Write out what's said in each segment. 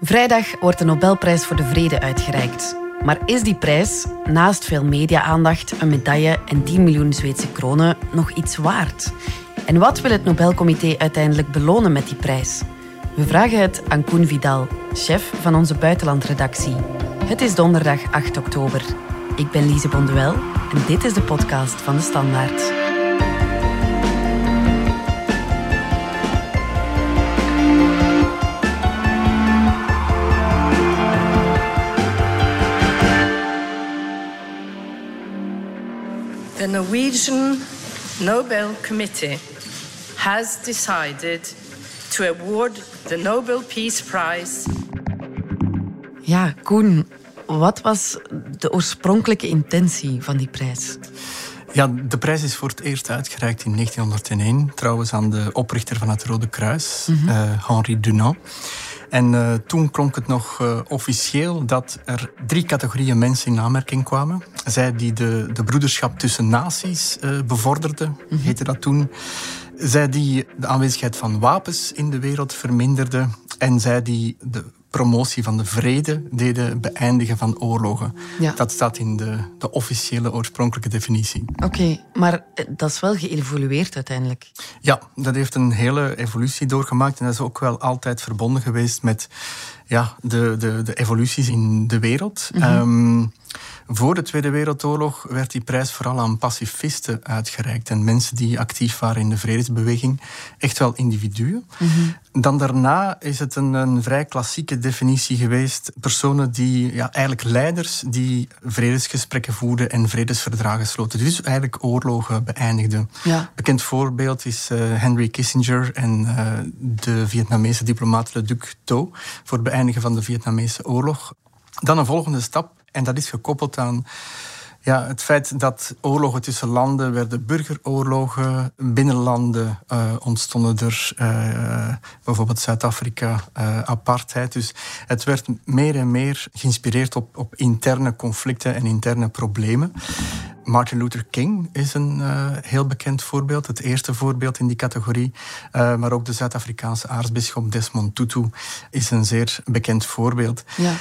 Vrijdag wordt de Nobelprijs voor de Vrede uitgereikt. Maar is die prijs, naast veel media-aandacht, een medaille en 10 miljoen Zweedse kronen, nog iets waard? En wat wil het Nobelcomité uiteindelijk belonen met die prijs? We vragen het aan Koen Vidal, chef van onze buitenlandredactie. Het is donderdag 8 oktober. Ik ben Lise Bonduel en dit is de podcast van de Standaard. The Norwegian Nobel Committee has decided to award the Nobel Peace Prize. Ja, Koen, wat was de oorspronkelijke intentie van die prijs? Ja, de prijs is voor het eerst uitgereikt in 1901, trouwens aan de oprichter van het Rode Kruis, mm Henri Dunant. En uh, toen klonk het nog uh, officieel dat er drie categorieën mensen in aanmerking kwamen. Zij die de, de broederschap tussen naties uh, bevorderden, mm -hmm. heette dat toen. Zij die de aanwezigheid van wapens in de wereld verminderden. En zij die de promotie van de vrede deden beëindigen van oorlogen. Ja. Dat staat in de, de officiële oorspronkelijke definitie. Oké, okay, maar dat is wel geëvolueerd uiteindelijk. Ja, dat heeft een hele evolutie doorgemaakt en dat is ook wel altijd verbonden geweest met ja, de, de, de evoluties in de wereld. Mm -hmm. um, voor de Tweede Wereldoorlog werd die prijs vooral aan pacifisten uitgereikt en mensen die actief waren in de vredesbeweging. Echt wel individuen. Mm -hmm. Dan daarna is het een, een, vrij klassieke definitie geweest. Personen die, ja, eigenlijk leiders die vredesgesprekken voerden en vredesverdragen sloten. Dus eigenlijk oorlogen beëindigden. Ja. Bekend voorbeeld is uh, Henry Kissinger en uh, de Vietnamese diplomaat Le Duc Tho voor het beëindigen van de Vietnamese oorlog. Dan een volgende stap en dat is gekoppeld aan ja, het feit dat oorlogen tussen landen werden burgeroorlogen. Binnen landen uh, ontstonden er uh, bijvoorbeeld Zuid-Afrika uh, apartheid. Dus het werd meer en meer geïnspireerd op, op interne conflicten en interne problemen. Martin Luther King is een heel bekend voorbeeld, het eerste voorbeeld in die categorie. maar ook de Zuid-Afrikaanse aartsbisschop Desmond Tutu is een zeer bekend voorbeeld. Ja.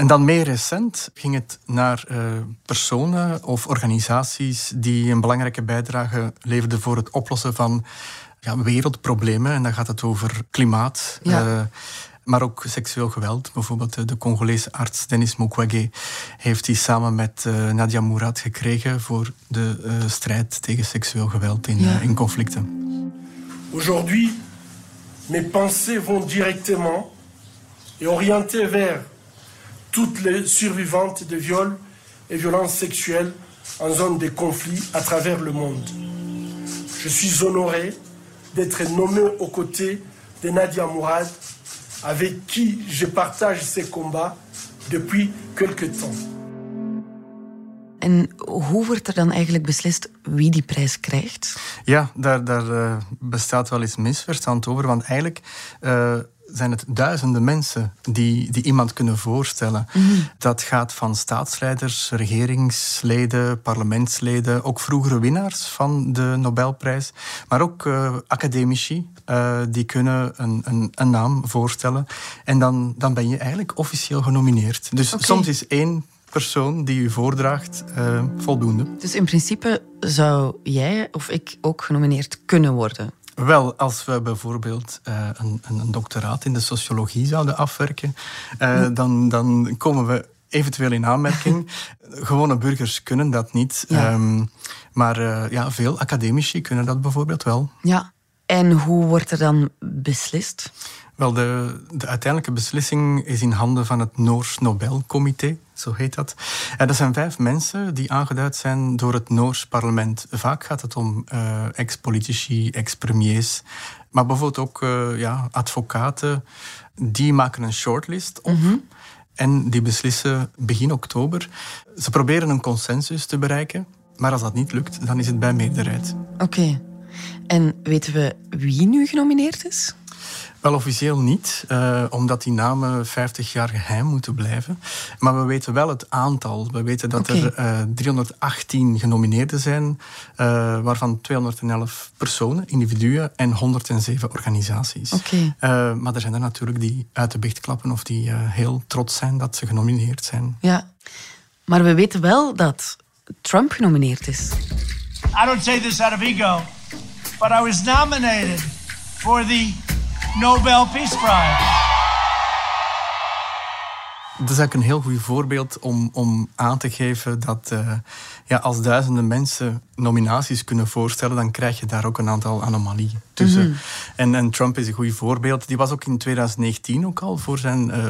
En dan meer recent ging het naar uh, personen of organisaties die een belangrijke bijdrage leverden voor het oplossen van ja, wereldproblemen. En dan gaat het over klimaat. Ja. Uh, maar ook seksueel geweld. Bijvoorbeeld de Congolese arts Denis Mukwege heeft die samen met uh, Nadia Mourad gekregen voor de uh, strijd tegen seksueel geweld in, ja. in conflicten. Aujourd'hui, mes pensées vont directement et orientées vers toutes les survivantes de viols et violences sexuelles en zone de conflit à travers le monde. Je suis honoré d'être nommé aux côtés de Nadia Mourad, avec qui je partage ces combats depuis quelque temps. En hoe wordt er dan eigenlijk beslist wie die prijs krijgt? Ja, daar, daar uh, bestaat wel eens misverstand over. Want eigenlijk uh, zijn het duizenden mensen die, die iemand kunnen voorstellen. Mhm. Dat gaat van staatsleiders, regeringsleden, parlementsleden, ook vroegere winnaars van de Nobelprijs, maar ook uh, academici. Uh, die kunnen een, een, een, naam voorstellen. En dan, dan ben je eigenlijk officieel genomineerd. Dus okay. soms is één persoon die u voordraagt uh, voldoende. Dus in principe zou jij of ik ook genomineerd kunnen worden? Wel, als we bijvoorbeeld uh, een, een, doctoraat in de sociologie zouden afwerken, uh, dan, dan komen we eventueel in aanmerking. Gewone burgers kunnen dat niet. Ja. Um, maar uh, ja, veel academici kunnen dat bijvoorbeeld wel. Ja, en hoe wordt er dan beslist? Wel, de, de uiteindelijke beslissing is in handen van het Noors Nobelcomité, zo heet dat. En dat zijn vijf mensen die aangeduid zijn door het Noors parlement. Vaak gaat het om uh, ex-politici, ex-premiers, maar bijvoorbeeld ook uh, ja, advocaten. Die maken een shortlist op. Mm -hmm. En die beslissen begin oktober. Ze proberen een consensus te bereiken, maar als dat niet lukt, dan is het bij meerderheid. Oké. Okay. En weten we wie nu genomineerd is? Wel officieel niet, uh, omdat die namen 50 jaar geheim moeten blijven. Maar we weten wel het aantal. We weten dat er uh, 318 genomineerden zijn, uh, waarvan 211 personen, individuen en 107 organisaties. Okay. Uh, maar er zijn er natuurlijk die uit de bicht klappen of die heel trots zijn dat ze genomineerd zijn. Ja, maar we weten wel dat Trump genomineerd is. I don't say this out of ego, but I was nominated for the Nobel Peace Prize. Dat is eigenlijk een heel goed voorbeeld om, om aan te geven dat uh, ja, als duizenden mensen nominaties kunnen voorstellen, dan krijg je daar ook een aantal anomalieën tussen. Mm -hmm. en, en, Trump is een goed voorbeeld. Die was ook in 2019 ook al voor zijn, uh,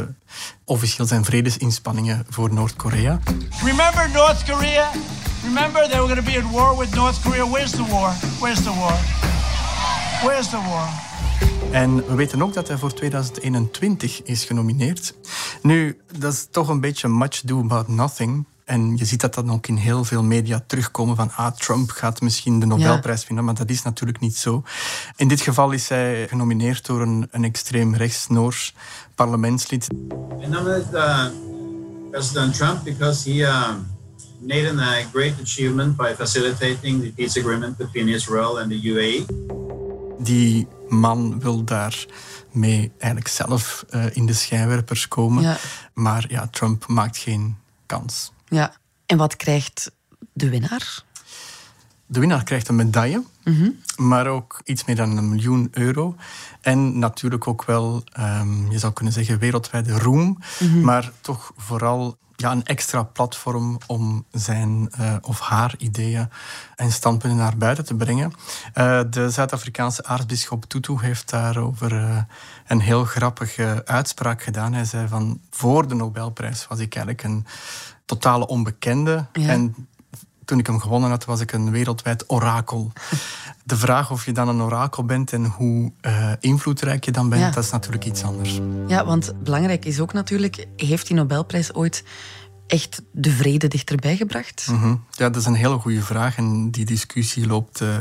officieel zijn vredesinspanningen voor Noord-Korea. Remember North Korea? Remember they were going to be at war with North Korea? Where's the war? Where's the war? Where's the war? En we weten ook dat hij voor 2021 is genomineerd. Nu, dat is toch een beetje much do about nothing. En je ziet dat dan ook in heel veel media terugkomen van ah, Trump gaat misschien de Nobelprijs vinden, maar dat is natuurlijk niet zo. In dit geval is hij genomineerd door een, een extreem rechts Noors parlementslid. I nominate uh, President Trump because he uh, made a great achievement by facilitating the peace agreement between Israel and the UAE. Die man wil daar mee eigenlijk zelf uh, in de schijnwerpers komen. Ja. Maar ja, Trump maakt geen kans. Ja, en wat krijgt de winnaar? De winnaar krijgt een medaille, mm -hmm. maar ook iets meer dan een miljoen euro. En natuurlijk ook wel, um, je zou kunnen zeggen, wereldwijde roem, mm -hmm. maar toch vooral ja, een extra platform om zijn uh, of haar ideeën en standpunten naar buiten te brengen. Uh, de Zuid-Afrikaanse aartsbisschop Tutu heeft daarover uh, een heel grappige uitspraak gedaan. Hij zei van, voor de Nobelprijs was ik eigenlijk een totale onbekende. Ja. En toen ik hem gewonnen had, was ik een wereldwijd orakel. De vraag of je dan een orakel bent en hoe uh, invloedrijk je dan bent, Ja. dat is natuurlijk iets anders. Ja, want belangrijk is ook natuurlijk, heeft die Nobelprijs ooit echt de vrede dichterbij gebracht? Mhm. Ja, dat is een hele goede vraag en die discussie loopt uh,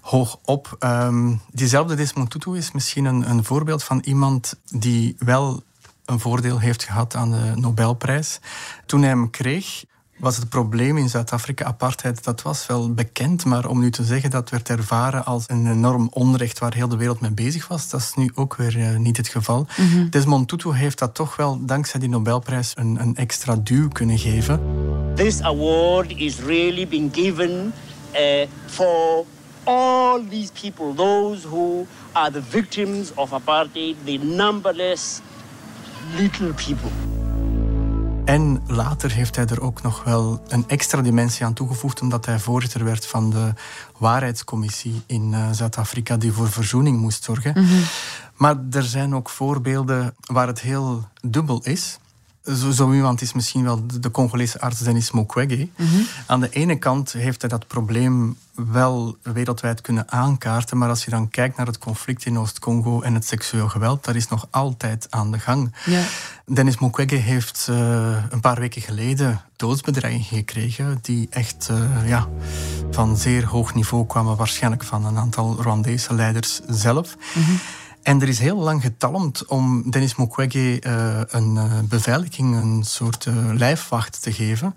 hoog op. Um, diezelfde Desmond Tutu is misschien een, een voorbeeld van iemand die wel een voordeel heeft gehad aan de Nobelprijs. Toen hij hem kreeg, was het probleem in Zuid-Afrika, apartheid, dat was wel bekend. Maar om nu te zeggen dat werd ervaren als een enorm onrecht waar heel de wereld mee bezig was, dat is nu ook weer uh, niet het geval. Mhm. Desmond Tutu heeft dat toch wel, dankzij die Nobelprijs, een, een extra duw kunnen geven. This award is really being given uh, for all these people, those who are the victims of apartheid, the numberless little people. En later heeft hij er ook nog wel een extra dimensie aan toegevoegd, omdat hij voorzitter werd van de waarheidscommissie in uh, Zuid-Afrika, die voor verzoening moest zorgen. Mhm. Maar er zijn ook voorbeelden waar het heel dubbel is. Zo, zo iemand is misschien wel de Congolese arts Denis Mukwege. Mhm. Aan de ene kant heeft hij dat probleem wel wereldwijd kunnen aankaarten, maar als je dan kijkt naar het conflict in Oost-Congo en het seksueel geweld, dat is nog altijd aan de gang. Ja. Denis Mukwege heeft uh, een paar weken geleden doodsbedreigingen gekregen die echt uh, ja, van zeer hoog niveau kwamen, waarschijnlijk van een aantal Rwandese leiders zelf. Mhm. En er is heel lang getalmd om Denis Mukwege uh, een uh, beveiliging, een soort uh, lijfwacht te geven.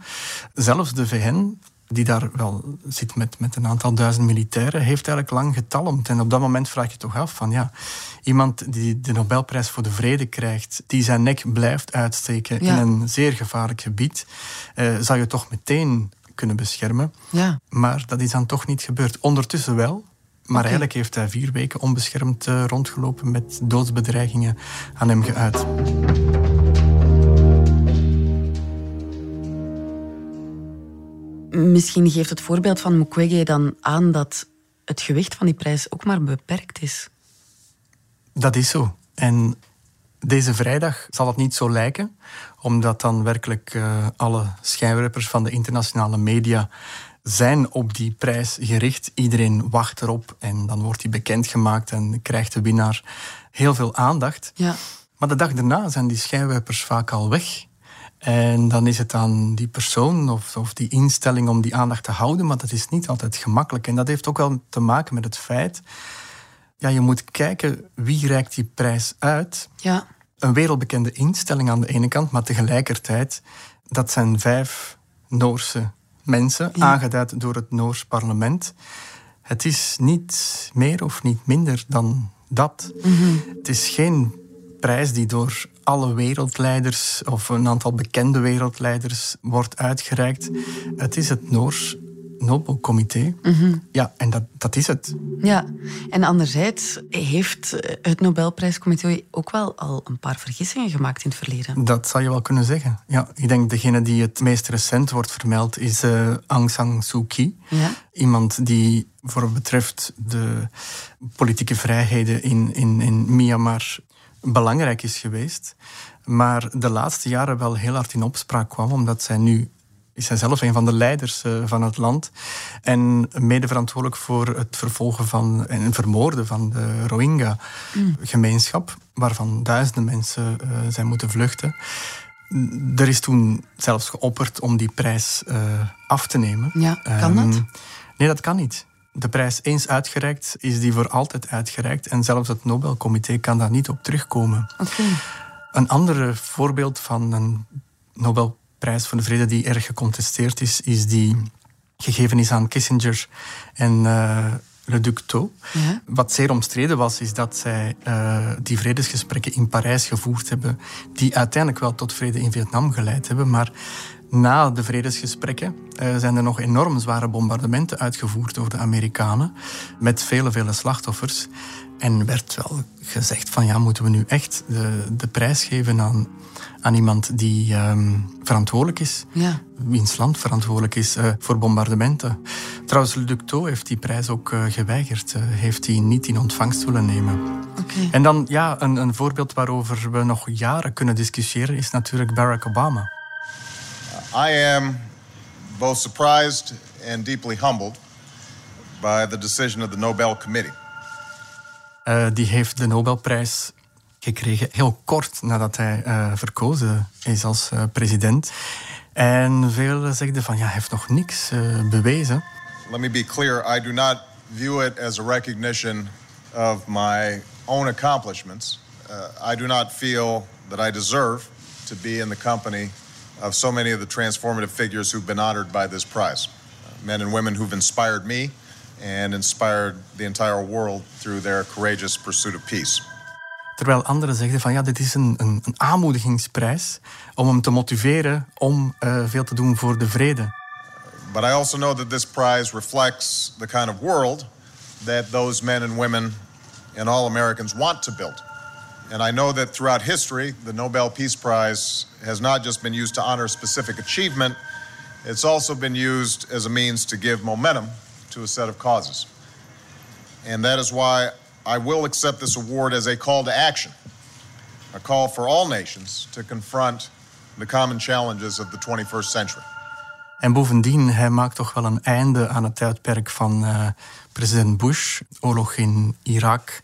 Zelfs de VN, die daar wel zit met, met een aantal duizend militairen, heeft eigenlijk lang getalmd. En op dat moment vraag je toch af van ja, iemand die de Nobelprijs voor de Vrede krijgt, die zijn nek blijft uitsteken Ja. in een zeer gevaarlijk gebied, zou je toch meteen kunnen beschermen. Ja. Maar dat is dan toch niet gebeurd. Ondertussen wel. Maar eigenlijk heeft hij vier weken onbeschermd uh, rondgelopen met doodsbedreigingen aan hem geuit. Misschien geeft het voorbeeld van Mukwege dan aan dat het gewicht van die prijs ook maar beperkt is. Dat is zo. En deze vrijdag zal het niet zo lijken, omdat dan werkelijk uh, alle schijnwerpers van de internationale media zijn op die prijs gericht. Iedereen wacht erop en dan wordt die bekendgemaakt en krijgt de winnaar heel veel aandacht. Ja. Maar de dag daarna zijn die schijnwerpers vaak al weg. En dan is het aan die persoon of, of die instelling om die aandacht te houden, maar dat is niet altijd gemakkelijk. En dat heeft ook wel te maken met het feit Ja, je moet kijken wie reikt die prijs uit. Ja. Een wereldbekende instelling aan de ene kant, maar tegelijkertijd, dat zijn vijf Noorse mensen, aangeduid door het Noors parlement. Het is niet meer of niet minder dan dat. Het is geen prijs die door alle wereldleiders of een aantal bekende wereldleiders wordt uitgereikt. Het is het Noors Nobelcomité. Ja, en dat, dat is het. Ja, en anderzijds heeft het Nobelprijscomité ook wel al een paar vergissingen gemaakt in het verleden. Dat zou je wel kunnen zeggen. Ja, ik denk degene die het meest recent wordt vermeld is eh, Aung San Suu Kyi. Ja. Iemand die voor wat betreft de politieke vrijheden in, in, in Myanmar belangrijk is geweest. Maar de laatste jaren wel heel hard in opspraak kwam, omdat zij nu is zij zelf een van de leiders eh, van het land. En mede verantwoordelijk voor het vervolgen van en vermoorden van de Rohingya-gemeenschap, waarvan duizenden mensen eh, zijn moeten vluchten. Er is toen zelfs geopperd om die prijs eh, af te nemen. Ja, kan Ehm, dat? Nee, dat kan niet. De prijs eens uitgereikt, is die voor altijd uitgereikt. En zelfs het Nobelcomité kan daar niet op terugkomen. Oké. Een ander voorbeeld van een Nobelprijs voor de Vrede die erg gecontesteerd is, is die gegeven is aan Kissinger en eh Le Duc. Ja. Wat zeer omstreden was, is dat zij eh, die vredesgesprekken in Parijs gevoerd hebben, die uiteindelijk wel tot vrede in Vietnam geleid hebben, maar na de vredesgesprekken eh, zijn er nog enorm zware bombardementen uitgevoerd door de Amerikanen, met vele, vele slachtoffers. En werd wel gezegd van ja, moeten we nu echt de, de prijs geven aan, aan iemand die ehm, verantwoordelijk is, Ja. wiens land verantwoordelijk is eh, voor bombardementen. Trouwens, Le Duc Tho heeft die prijs ook eh, geweigerd, heeft die niet in ontvangst willen nemen. En dan ja, een, een voorbeeld waarover we nog jaren kunnen discussiëren is natuurlijk Barack Obama. I am both surprised and deeply humbled by the decision of the Nobel Committee. Eh, die heeft de Nobelprijs gekregen heel kort nadat hij eh, verkozen is als eh, president. En velen zegden van ja, hij heeft nog niks bewezen. Let me be clear, I do not view it as a recognition of my own accomplishments. Uh, I do not feel that I deserve to be in the company of so many of the transformative figures who've been honored by this prize. Uh, men and women who've inspired me and inspired the entire world through their courageous pursuit of peace. Terwijl anderen zegden van ja, dit is een, een, een aanmoedigingsprijs om hem te motiveren om eh, veel te doen voor de vrede. But I also know that this prize reflects the kind of world that those men and women and all Americans want to build. And I know that throughout history, the Nobel Peace Prize has not just been used to honor specific achievement, it's also been used as a means to give momentum to a set of causes. And that is why I will accept this award as a call to action, a call for all nations to confront the common challenges of the 21st century. En bovendien, hij maakt toch wel een einde aan het tijdperk van eh, president Bush, oorlog in Irak,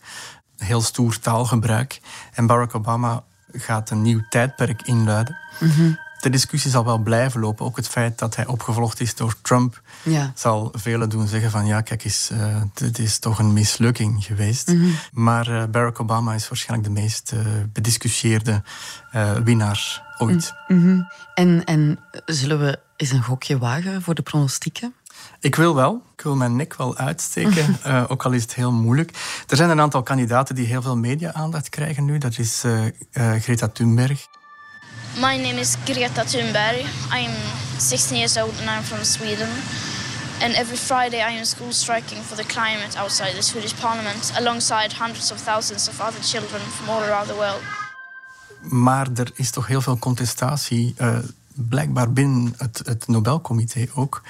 heel stoer taalgebruik. En Barack Obama gaat een nieuw tijdperk inluiden. De discussie zal wel blijven lopen. Ook het feit dat hij opgevolgd is door Trump Ja. zal velen doen zeggen van ja, kijk eens, eh, dit is toch een mislukking geweest. Maar eh, Barack Obama is waarschijnlijk de meest eh, bediscussieerde winnaar ooit. En, en zullen we eens een gokje wagen voor de pronostieken? Ik wil wel. Ik wil mijn nek wel uitsteken, eh, ook al is het heel moeilijk. Er zijn een aantal kandidaten die heel veel media-aandacht krijgen nu. Dat is eh, eh, Greta Thunberg. My name is Greta Thunberg. I'm 16 years old and I'm from Sweden. And every Friday I am school striking for the climate outside the Swedish parliament, alongside hundreds of thousands of other children from all around the world. Maar er is toch heel veel contestatie, eh, blijkbaar binnen het, het Nobelcomité ook,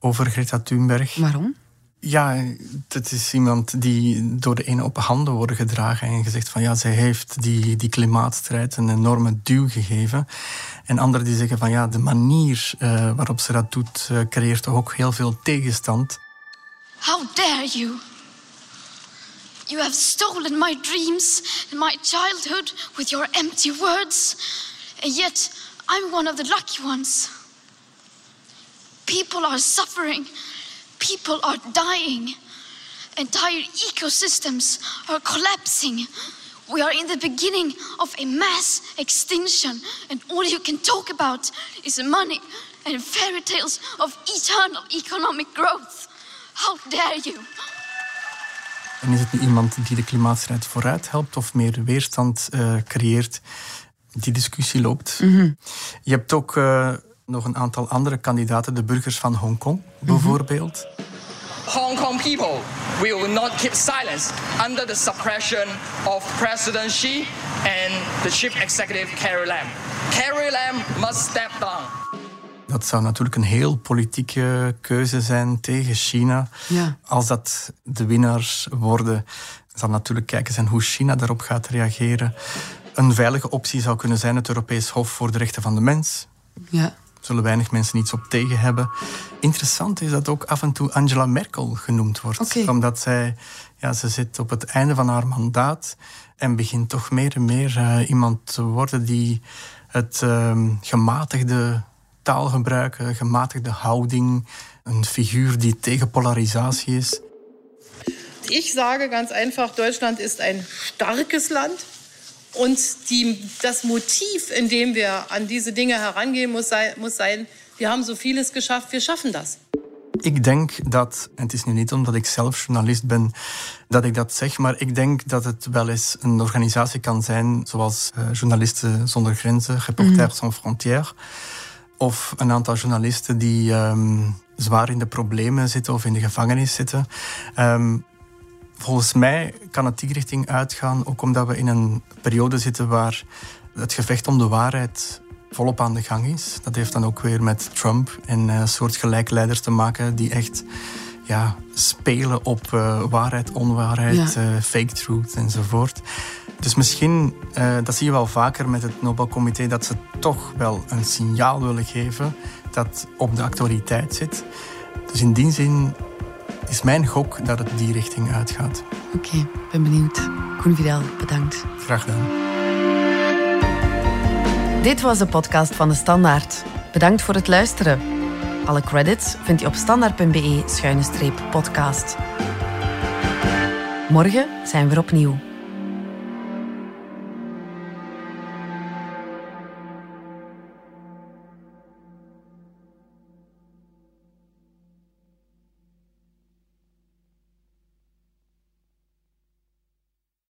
over Greta Thunberg. Waarom? Ja, het is iemand die door de ene op handen worden gedragen en gezegd van ja, zij heeft die, die klimaatstrijd een enorme duw gegeven. En anderen die zeggen van ja, de manier eh, waarop ze dat doet, eh, creëert toch ook heel veel tegenstand. How dare you? You have stolen my dreams and my childhood with your empty words. And yet, I'm one of the lucky ones. People are suffering. People are dying. Entire ecosystems are collapsing. We are in the beginning of a mass extinction, and all you can talk about is money and fairy tales of eternal economic growth. How dare you? En is het nu iemand die de klimaatstrijd vooruit helpt of meer weerstand uh, creëert? Die discussie loopt. Mm -hmm. Je hebt ook uh, nog een aantal andere kandidaten, de burgers van Hongkong bijvoorbeeld. Mm -hmm. Hong Kong people will not keep silence under the suppression of President Xi and the chief executive Carrie Lam. Carrie Lam must step down. Dat zou natuurlijk een heel politieke keuze zijn tegen China. Ja. Als dat de winnaars worden, zal natuurlijk kijken zijn hoe China daarop gaat reageren. Een veilige optie zou kunnen zijn het Europees Hof voor de Rechten van de Mens. Ja zullen weinig mensen iets op tegen hebben. Interessant is dat ook af en toe Angela Merkel genoemd wordt. Omdat zij, ja, ze zit op het einde van haar mandaat en begint toch meer en meer uh, iemand te worden die het uh, gematigde taalgebruik, gematigde houding, een figuur die tegen polarisatie is. Ik sage ganz einfach, Deutschland ist ein starkes Land. Und die, das Motiv, in dem wir an diese Dinge herangehen, muss, sei, muss sein, wir haben so vieles geschafft, wir schaffen das. Ik denk dat, en het is nu niet omdat ik zelf journalist ben dat ik dat zeg, maar ik denk dat het wel eens een organisatie kan zijn zoals uh, Journalisten zonder Grenzen, Reporters mm. sans frontières, of een aantal journalisten die um, zwaar in de problemen zitten of in de gevangenis zitten. Um, Volgens mij kan het die richting uitgaan, ook omdat we in een periode zitten waar het gevecht om de waarheid volop aan de gang is. Dat heeft dan ook weer met Trump en uh, soortgelijke leiders te maken die echt ja, spelen op uh, waarheid, onwaarheid, ja. uh, fake truth enzovoort. Dus misschien, uh, dat zie je wel vaker met het Nobelcomité, dat ze toch wel een signaal willen geven dat op de actualiteit zit. Dus in die zin is mijn gok dat het die richting uitgaat. Oké, okay, ben benieuwd. Koen Vidal, bedankt. Graag gedaan. Dit was de podcast van De Standaard. Bedankt voor het luisteren. Alle credits vind je op standaard.be-podcast. Morgen zijn we er opnieuw.